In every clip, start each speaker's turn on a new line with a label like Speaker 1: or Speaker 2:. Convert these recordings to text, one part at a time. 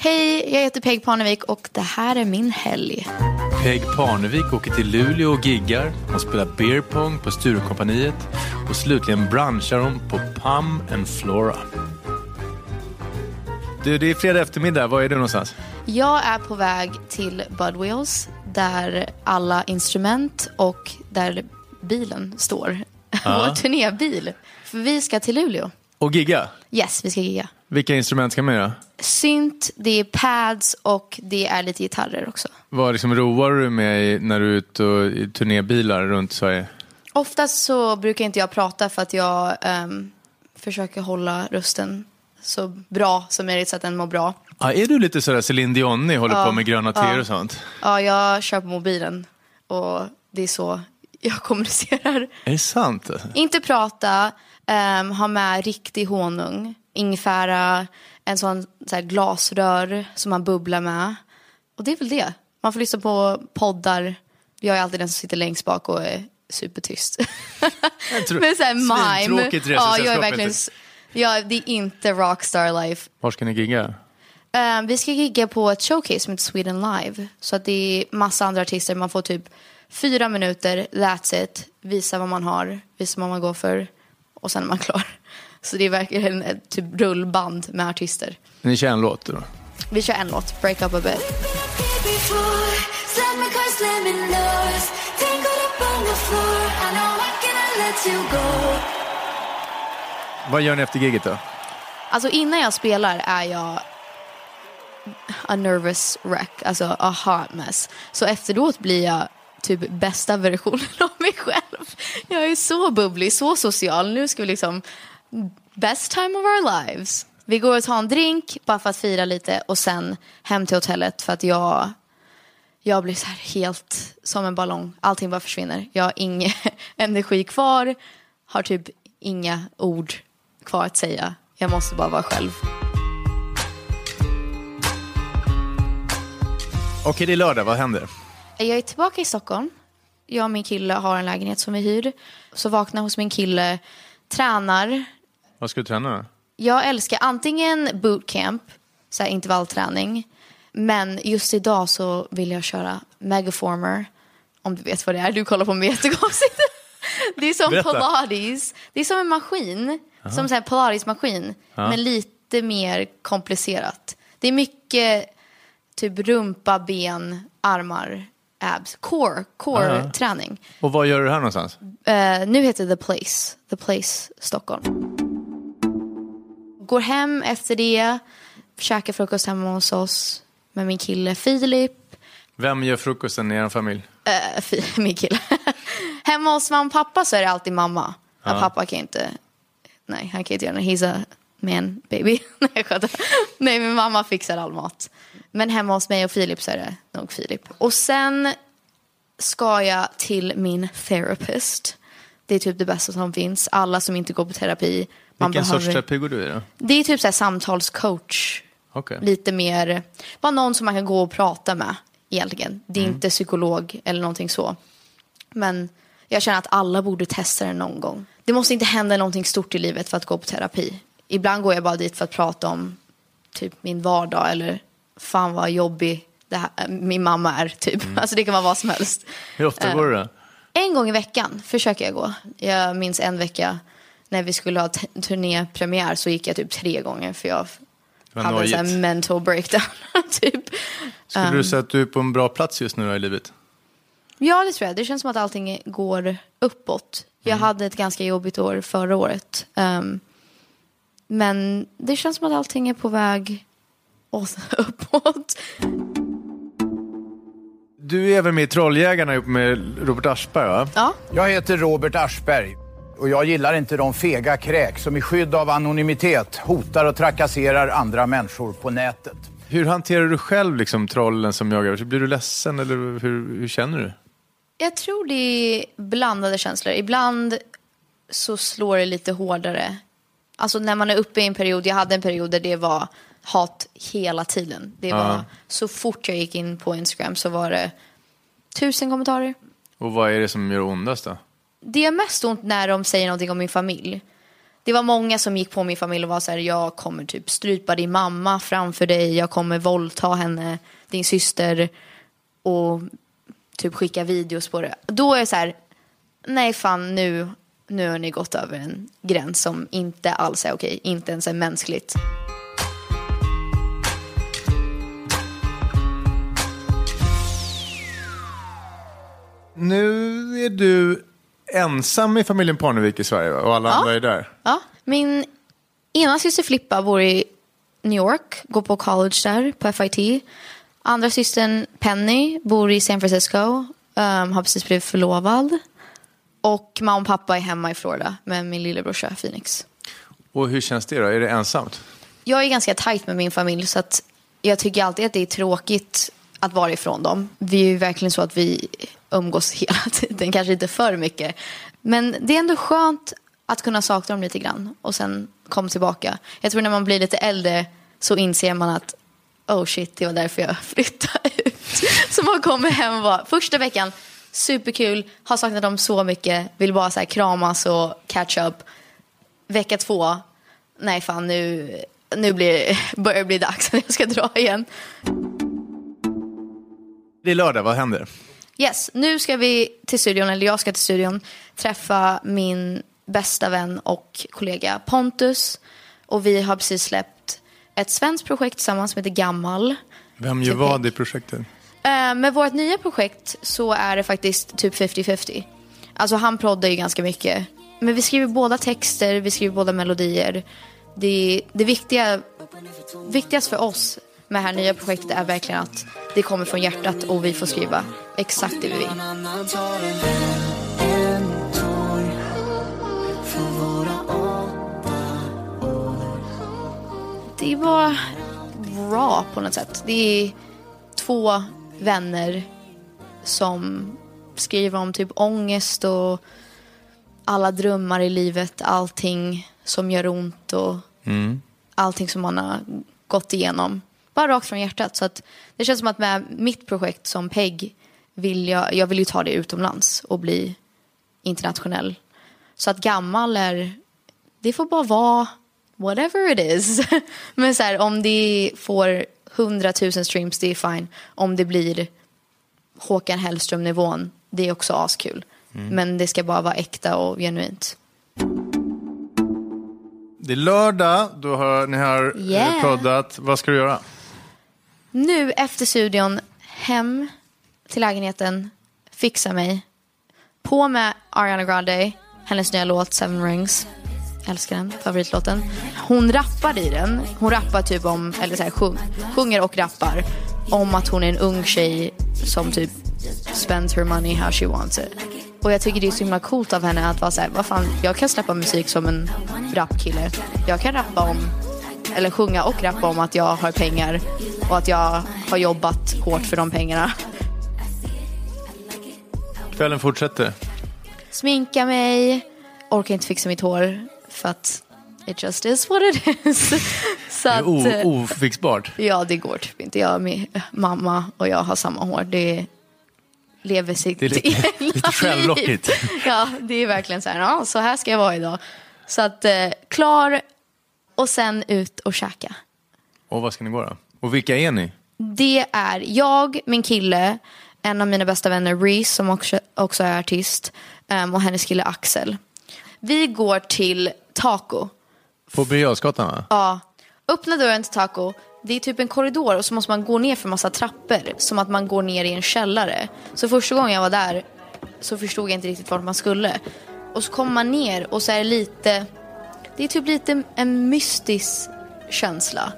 Speaker 1: Hej, jag heter Peg Parnevik och det här är min helg.
Speaker 2: Peg Parnevik åker till Luleå och giggar. Hon spelar beer pong på Sturecompagniet. Och slutligen brunchar hon på Pum and Flora. Du, det är fredag eftermiddag. Var är du någonstans?
Speaker 1: Jag är på väg till Budwheels där alla instrument och där bilen står. Vår turnébil. För vi ska till Luleå.
Speaker 2: Och gigga?
Speaker 1: Yes, vi ska gigga.
Speaker 2: Vilka instrument ska med då?
Speaker 1: Synt, det är pads och det är lite gitarrer också.
Speaker 2: Vad liksom roar du med när du är ute och i turnébilar runt Sverige?
Speaker 1: Oftast så brukar inte jag prata för att jag ehm, försöker hålla rösten så bra som möjligt så att den mår bra.
Speaker 2: Ah, är du lite sådär Céline Dion håller på med gröna teer och sånt?
Speaker 1: Ja, jag kör på mobilen och det är så jag kommunicerar.
Speaker 2: Är det sant?
Speaker 1: Inte prata, um, ha med riktig honung, ingefära, en sån så här, glasrör som man bubblar med. Och det är väl det. Man får lyssna på poddar. Jag är alltid den som sitter längst bak och är supertyst.
Speaker 2: tro-
Speaker 1: Men såhär mime. Ja, jag är verkligen... Ja, det är inte rockstar life.
Speaker 2: Var ska ni gigga?
Speaker 1: Eh, vi ska gigga på ett showcase som heter Sweden Live. Så att det är massa andra artister. Man får typ fyra minuter, that's it. Visa vad man har, visa vad man går för och sen är man klar. Så det är verkligen ett typ rullband med artister.
Speaker 2: Ni kör en låt då?
Speaker 1: Vi kör en låt, Break Up A Bit.
Speaker 2: Vad gör ni efter giget då?
Speaker 1: Alltså innan jag spelar är jag a nervous wreck, alltså a hot mess. Så efteråt blir jag typ bästa versionen av mig själv. Jag är så bubblig, så social. Nu ska vi liksom best time of our lives. Vi går och tar en drink bara för att fira lite och sen hem till hotellet för att jag jag blir så här helt som en ballong. Allting bara försvinner. Jag har ingen energi kvar. Har typ inga ord kvar att säga. Jag måste bara vara själv.
Speaker 2: Okej, det är lördag. Vad händer?
Speaker 1: Jag är tillbaka i Stockholm. Jag och min kille har en lägenhet som vi hyr. Så vaknar hos min kille, tränar.
Speaker 2: Vad ska du träna då?
Speaker 1: Jag älskar antingen bootcamp, så här intervallträning. Men just idag så vill jag köra megaformer. Om du vet vad det är. Du kollar på mig jättekonstigt. Det är som
Speaker 2: Berätta.
Speaker 1: pilates. Det är som en maskin. Som en pilatesmaskin. Men lite mer komplicerat. Det är mycket typ rumpa, ben, armar, abs. Core, core-träning.
Speaker 2: Och vad gör du här någonstans?
Speaker 1: Eh, nu heter det The Place. The Place Stockholm. Går hem efter det. Käkar frukost hemma hos oss med min kille Filip.
Speaker 2: Vem gör frukosten i er familj?
Speaker 1: Fi- min kille. hemma hos mamma och pappa så är det alltid mamma. Ja. Pappa kan inte, nej han kan inte göra det. He's a man baby. nej jag. Nej min mamma fixar all mat. Men hemma hos mig och Filip så är det nog Filip. Och sen ska jag till min therapist. Det är typ det bästa som finns. Alla som inte går på terapi. Man
Speaker 2: Vilken sorts
Speaker 1: behöver...
Speaker 2: terapi går du i då?
Speaker 1: Det är typ så här samtalscoach.
Speaker 2: Okej.
Speaker 1: Lite mer, bara någon som man kan gå och prata med egentligen. Det är
Speaker 2: Mm.
Speaker 1: inte psykolog eller någonting så. Men jag känner att alla borde testa det någon gång. Det måste inte hända någonting stort i livet för att gå på terapi. Ibland går jag bara dit för att prata om typ min vardag eller fan vad jobbig här, min mamma är typ.
Speaker 2: Mm.
Speaker 1: Alltså det kan vara vad som helst.
Speaker 2: Hur ofta går du då?
Speaker 1: En gång i veckan försöker jag gå. Jag minns en vecka när vi skulle ha turnépremiär så gick jag typ tre gånger för jag hade en sån
Speaker 2: nojigt.
Speaker 1: här mental breakdown. typ.
Speaker 2: Skulle du säga att du är på en bra plats just nu i livet?
Speaker 1: Ja, det tror jag. Det känns som att allting går uppåt. Jag hade ett ganska jobbigt år förra året. Ehm, men det känns som att allting är på väg åt, uppåt.
Speaker 2: Du är väl med i Trolljägarna ihop med Robert Aschberg va?
Speaker 1: Ja,
Speaker 3: Jag heter Robert Aschberg och jag gillar inte de fega kräk som i skydd av anonymitet hotar och trakasserar andra människor på nätet.
Speaker 2: Hur hanterar du själv liksom trollen som jagar? Blir du ledsen eller hur, hur känner du?
Speaker 1: jag tror det är blandade känslor. Ibland så slår det lite hårdare. Alltså när man är uppe i en period, jag hade en period där det var hat hela tiden. Det var. Så fort jag gick in på Instagram så var det tusen kommentarer.
Speaker 2: Och vad är det som gör ondast då?
Speaker 1: Det gör mest ont när de säger någonting om min familj. det var många som gick på min familj och var så här, jag kommer typ strypa din mamma framför dig, jag kommer våldta henne, din syster och typ skicka videos på det. Då är det så här, nej fan nu, nu har ni gått över en gräns som inte alls är okej, inte ens är mänskligt.
Speaker 2: Nu är du ensam i familjen Parnevik i Sverige va? och alla andra är där.
Speaker 1: Ja, min ena syster Flippa bor i New York, går på college där på FIT. Andra systern Penny bor i San Francisco, um, har precis blivit förlovad. Och mamma och pappa är hemma i Florida med min lillebrorsa Phoenix.
Speaker 2: Och hur känns det då? Är det ensamt?
Speaker 1: Jag är ganska tajt med min familj så att jag tycker alltid att det är tråkigt att vara ifrån dem. Vi är ju verkligen så att vi umgås hela tiden, kanske inte för mycket. Men det är ändå skönt att kunna sakna dem lite grann och sen komma tillbaka. Jag tror när man blir lite äldre så inser man att oh shit, det var därför jag flyttade ut. Så man kommer hem och bara, första veckan, superkul, har saknat dem så mycket, vill bara så här kramas och catch up. Vecka två, nej fan nu, nu blir, börjar det bli dags att jag ska dra igen.
Speaker 2: Det är lördag, vad händer?
Speaker 1: Yes, nu ska vi till studion, eller jag ska till studion, träffa min bästa vän och kollega Pontus. Och vi har precis släppt ett svenskt projekt tillsammans som heter Gammal.
Speaker 2: Vem gör
Speaker 1: Typ
Speaker 2: vad i projektet?
Speaker 1: Eh, med vårt nya projekt så är det faktiskt typ 50-50. Alltså han proddar ju ganska mycket. Men vi skriver båda texter, vi skriver båda melodier. Det, det viktiga, viktigast för oss med det här nya projektet är verkligen att det kommer från hjärtat och vi får skriva exakt det vi vill. Det bara bra på något sätt. Det är två vänner som skriver om typ ångest och alla drömmar i livet, allting som gör ont och allting som man har gått igenom. Bara rakt från hjärtat. Så att det känns som att med mitt projekt som PEG vill jag, jag vill ju ta det utomlands och bli internationell. Så att gammal är, det får bara vara whatever it is. Men så här, om det får 100 000 streams, det är fine. Om det blir Håkan Hellström-nivån, det är också askul. Men det ska bara vara äkta och genuint.
Speaker 2: Det är lördag, då har ni har eh,
Speaker 1: Yeah.
Speaker 2: proddat. Vad ska du göra?
Speaker 1: Nu efter studion, hem till lägenheten, fixa mig. På med Ariana Grande, hennes nya låt Seven Rings. Älskar den, favoritlåten. Hon rappar i den. Hon rappar typ om, eller så här, sjung, sjunger och rappar om att hon är en ung tjej som typ spends her money how she wants it. Och jag tycker det är så himla coolt av henne att vara så här, vad fan, jag kan släppa musik som en rapkille. Jag kan rappa om eller sjunga och rappa om att jag har pengar och att jag har jobbat hårt för de pengarna.
Speaker 2: Kvällen fortsätter.
Speaker 1: Sminka mig, orkar inte fixa mitt hår för att it just is what it is. Så
Speaker 2: Det är
Speaker 1: eh,
Speaker 2: ofixbart.
Speaker 1: ja, det går typ inte. Jag, min mamma och jag har samma hår. Det lever sitt
Speaker 2: Det är lite-
Speaker 1: egna
Speaker 2: lite
Speaker 1: liv.
Speaker 2: självlockigt.
Speaker 1: Ja, det är verkligen så här, ja, så här ska jag vara idag. Så att eh, klar och sen ut och käka.
Speaker 2: Och vad ska ni gå då? Och vilka är ni?
Speaker 1: Det är jag, min kille, en av mina bästa vänner Reese som också, också är artist ehm, och hennes kille Axel. Vi går till Taco.
Speaker 2: På Birger va?
Speaker 1: Ja, öppna dörren till Taco. Det är typ en korridor och så måste man gå ner för massa trappor. Som att man går ner i en källare. Så första gången jag var där så förstod jag inte riktigt vart man skulle. Och så kommer man ner och så är det lite... Det är typ lite en mystisk känsla.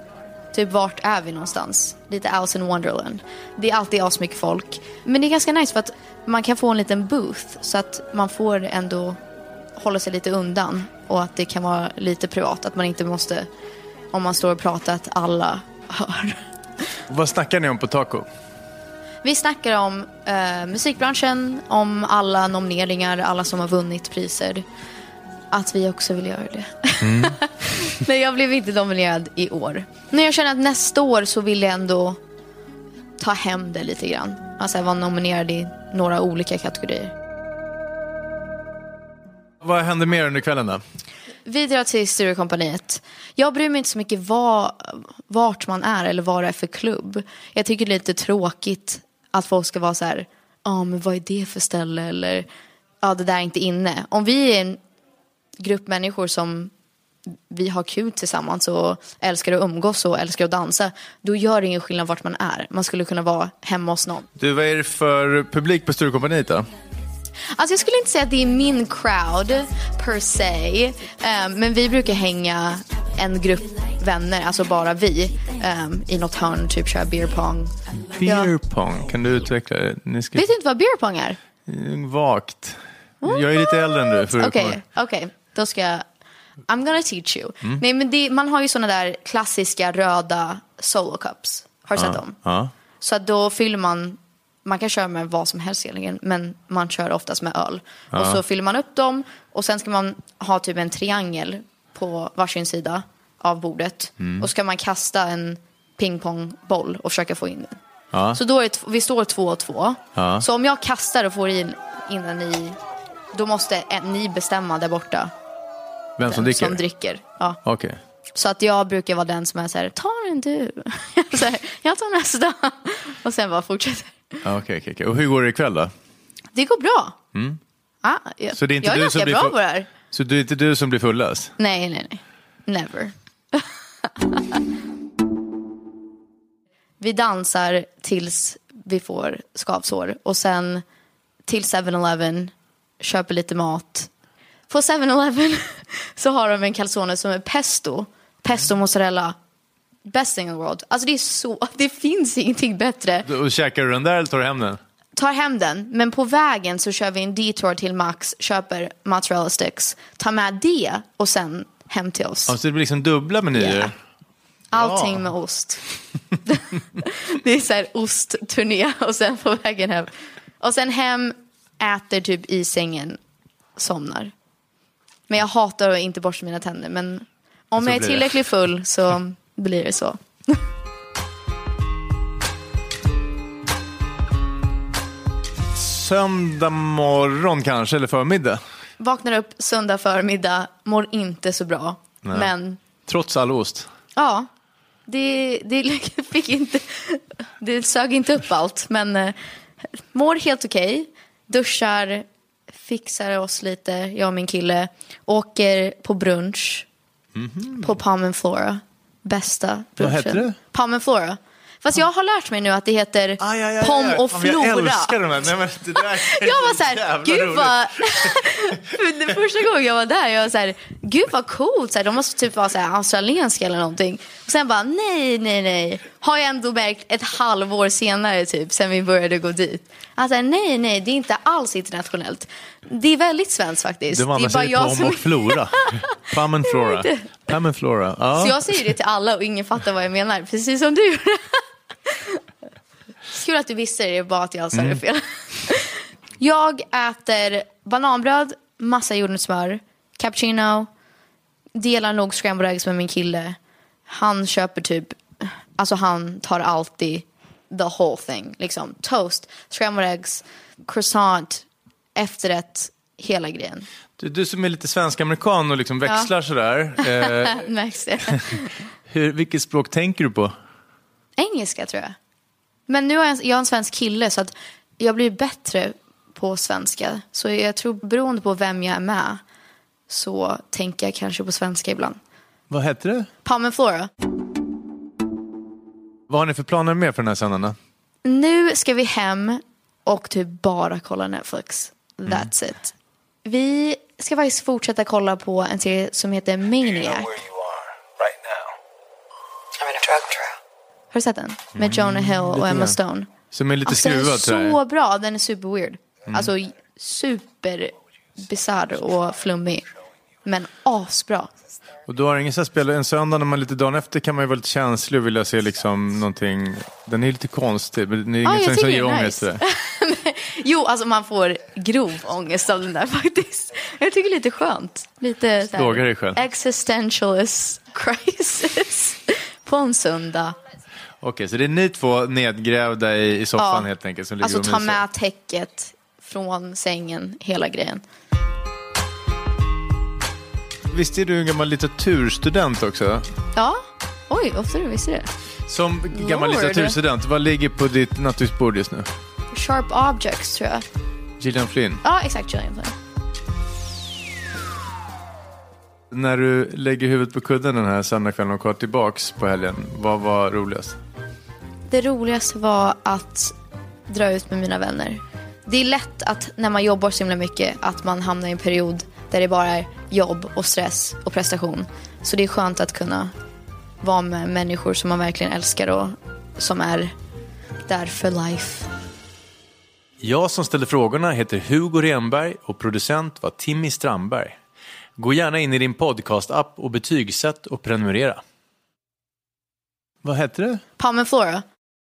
Speaker 1: Typ vart är vi någonstans? Lite Alice in Wonderland. Det är alltid asmycket folk. Men det är ganska nice för att man kan få en liten booth. Så att man får ändå hålla sig lite undan. Och att det kan vara lite privat. Att man inte måste, om man står och pratar, att alla hör.
Speaker 2: Vad snackar ni om på Taco?
Speaker 1: Vi snackar om eh, musikbranschen, om alla nomineringar, alla som har vunnit priser. Att vi också vill göra det. Men jag blev inte nominerad i år. Men jag känner att nästa år så vill jag ändå ta hem det lite grann. Alltså vara nominerad i några olika kategorier.
Speaker 2: Vad händer mer under kvällen då?
Speaker 1: Vi drar till Sturecompagniet. Jag bryr mig inte så mycket var, vart man är eller vad det är för klubb. Jag tycker det är lite tråkigt att folk ska vara så här, ja men vad är det för ställe eller ja det där är inte inne. Om vi är en grupp människor som vi har kul tillsammans och älskar att umgås och älskar att dansa, då gör det ingen skillnad vart man är. Man skulle kunna vara hemma hos någon.
Speaker 2: Du, vad är det för publik på Sturecompagniet då?
Speaker 1: Alltså jag skulle inte säga att det är min crowd per se. eh, men vi brukar hänga en grupp vänner, alltså bara vi, eh, i något hörn, typ köra beer pong.
Speaker 2: Beer pong, kan du utveckla det? Ni ska...
Speaker 1: Vet inte vad beer pong är?
Speaker 2: Vagt. Jag är lite äldre än du.
Speaker 1: Okej, okej. Då ska jag... I'm gonna teach you. Nej, men det, man har ju såna där klassiska röda solo cups. Har du sett dem?
Speaker 2: Ja.
Speaker 1: Så att då fyller man, man kan köra med vad som helst egentligen, men man kör oftast med öl. Och så fyller man upp dem och sen ska man ha typ en triangel på varsin sida av bordet. Och så ska man kasta en pingpongboll och försöka få in den.
Speaker 2: Ja.
Speaker 1: Så då är det, vi står två och två.
Speaker 2: Ja.
Speaker 1: Så om jag kastar och får in, in den i, då måste en, ni bestämma där borta.
Speaker 2: Vem som dricker?
Speaker 1: Som dricker. Ja.
Speaker 2: Okej.
Speaker 1: Så att jag brukar vara den som är så här, ta den du. så här, jag tar nästa. Och sen bara fortsätter.
Speaker 2: Okej, okej, okej. Och hur går det ikväll då?
Speaker 1: Det går bra. Ah, jag,
Speaker 2: Mm. Så det är inte
Speaker 1: jag är
Speaker 2: du som blir
Speaker 1: bra på det här.
Speaker 2: Så det är inte du som blir fullast?
Speaker 1: Nej, nej, nej. Never. vi dansar tills vi får skavsår. Och sen till 7-Eleven, köper lite mat. På 7-Eleven så har de en calzone som är pesto. Pesto mozzarella. Best thing in the world. Alltså det är så, det finns ingenting bättre.
Speaker 2: Och käkar du den där eller tar du hem den?
Speaker 1: tar hem den, men på vägen så kör vi en detour till Max, köper mozzarella sticks, tar med det och sen hem till oss.
Speaker 2: Ja, så det blir liksom dubbla menyer?
Speaker 1: Ja. Allting med ost. det är så här ostturné och sen på vägen hem. Och sen hem, äter typ i sängen, somnar. Men jag hatar att inte borsta mina tänder, men om
Speaker 2: Så
Speaker 1: jag är
Speaker 2: blir det.
Speaker 1: tillräckligt full så blir det så.
Speaker 2: Söndag morgon kanske, eller förmiddag?
Speaker 1: Vaknar upp söndag förmiddag, mår inte så bra. Men
Speaker 2: Trots all ost?
Speaker 1: ja, det, det fick inte, det sög inte upp allt. Men eh, mår helt okej, duschar, fixar oss lite, jag och min kille. Åker på brunch på Palm and Flora. Bästa brunchen.
Speaker 2: Mhm. heter det?
Speaker 1: Palm and Flora. Fast jag har lärt mig nu att det heter Pom och Flora.
Speaker 2: Jag älskar de här. Nej, men det där är
Speaker 1: Jag var så här, gud vad... För första gången jag var där, jag var så här, gud vad coolt. Så här, de måste typ vara så här, australienska eller någonting. Och sen bara, nej, nej, nej. Har jag ändå märkt ett halvår senare typ, sen vi började gå dit. Alltså nej, nej, det är inte alls internationellt. Det är väldigt svenskt faktiskt.
Speaker 2: Det var
Speaker 1: är
Speaker 2: man säger Pom
Speaker 1: som...
Speaker 2: och Flora. Pam and Flora. Pam and Flora. Ja.
Speaker 1: Så jag säger det till alla och ingen fattar vad jag menar, precis som du. Kul att du visste det, det är bara att jag sa det fel. Jag äter bananbröd, massa jordnötssmör, cappuccino, delar nog scrambled eggs med min kille. Han köper typ, alltså han tar alltid the whole thing. Liksom toast, scrambled eggs, croissant, efterrätt, hela grejen.
Speaker 2: Du, du som är lite svensk-amerikan och liksom växlar sådär. Eh,
Speaker 1: Märks det?
Speaker 2: hur, vilket språk tänker du på?
Speaker 1: Engelska tror jag. Men nu har jag, jag har en svensk kille så att jag blir bättre på svenska. Så jag tror beroende på vem jag är med så tänker jag kanske på svenska ibland.
Speaker 2: Vad hette det?
Speaker 1: Palm and Flora.
Speaker 2: Vad har ni för planer med för den här söndagen?
Speaker 1: Nu ska vi hem och typ bara kolla Netflix. That's it. Vi ska faktiskt fortsätta kolla på en serie som heter Maniac.
Speaker 4: you right.
Speaker 1: Har du sett den? Med Jonah Hill och Emma. Stone.
Speaker 2: Som är lite
Speaker 1: Alltså, den är så bra, den är super weird. Alltså super bisarr och flummig. Men asbra.
Speaker 2: Och du har ingen så här spel, en söndag när man lite dagen efter kan man ju vara lite känslig och vilja se liksom någonting. Den är lite konstig, men det är
Speaker 1: Ja,
Speaker 2: inget som ger ångest.
Speaker 1: nice. Jo, alltså man får grov ångest av den där faktiskt. Jag tycker det är lite skönt. Lite så här
Speaker 2: Plågar dig själv.
Speaker 1: Existentialist crisis på en söndag.
Speaker 2: Okej, så det är ni två nedgrävda i, i soffan
Speaker 1: Ja.
Speaker 2: helt enkelt som ligger
Speaker 1: Alltså ta med täcket från sängen, hela grejen.
Speaker 2: Visst är du en gammal litteraturstudent också?
Speaker 1: Ja, oj, ofta du visste det.
Speaker 2: Som gammal
Speaker 1: Lord.
Speaker 2: litteraturstudent, vad ligger på ditt nattduksbord just nu?
Speaker 1: Sharp Objects tror jag.
Speaker 2: Gillian Flynn.
Speaker 1: Ja, exakt. Gillian Flynn.
Speaker 2: När du lägger huvudet på kudden den här söndagskvällen och kollar tillbaks på helgen, vad var roligast?
Speaker 1: Det roligaste var att dra ut med mina vänner. Det är lätt att när man jobbar så himla mycket att man hamnar i en period där det bara är jobb och stress och prestation. Så det är skönt att kunna vara med människor som man verkligen älskar och som är där för life.
Speaker 2: Jag som ställde frågorna heter Hugo Renberg och producent var Timmy Strandberg. Gå gärna in i din podcast-app och betygsätt och prenumerera. Vad hette det?
Speaker 1: Palm and Flora.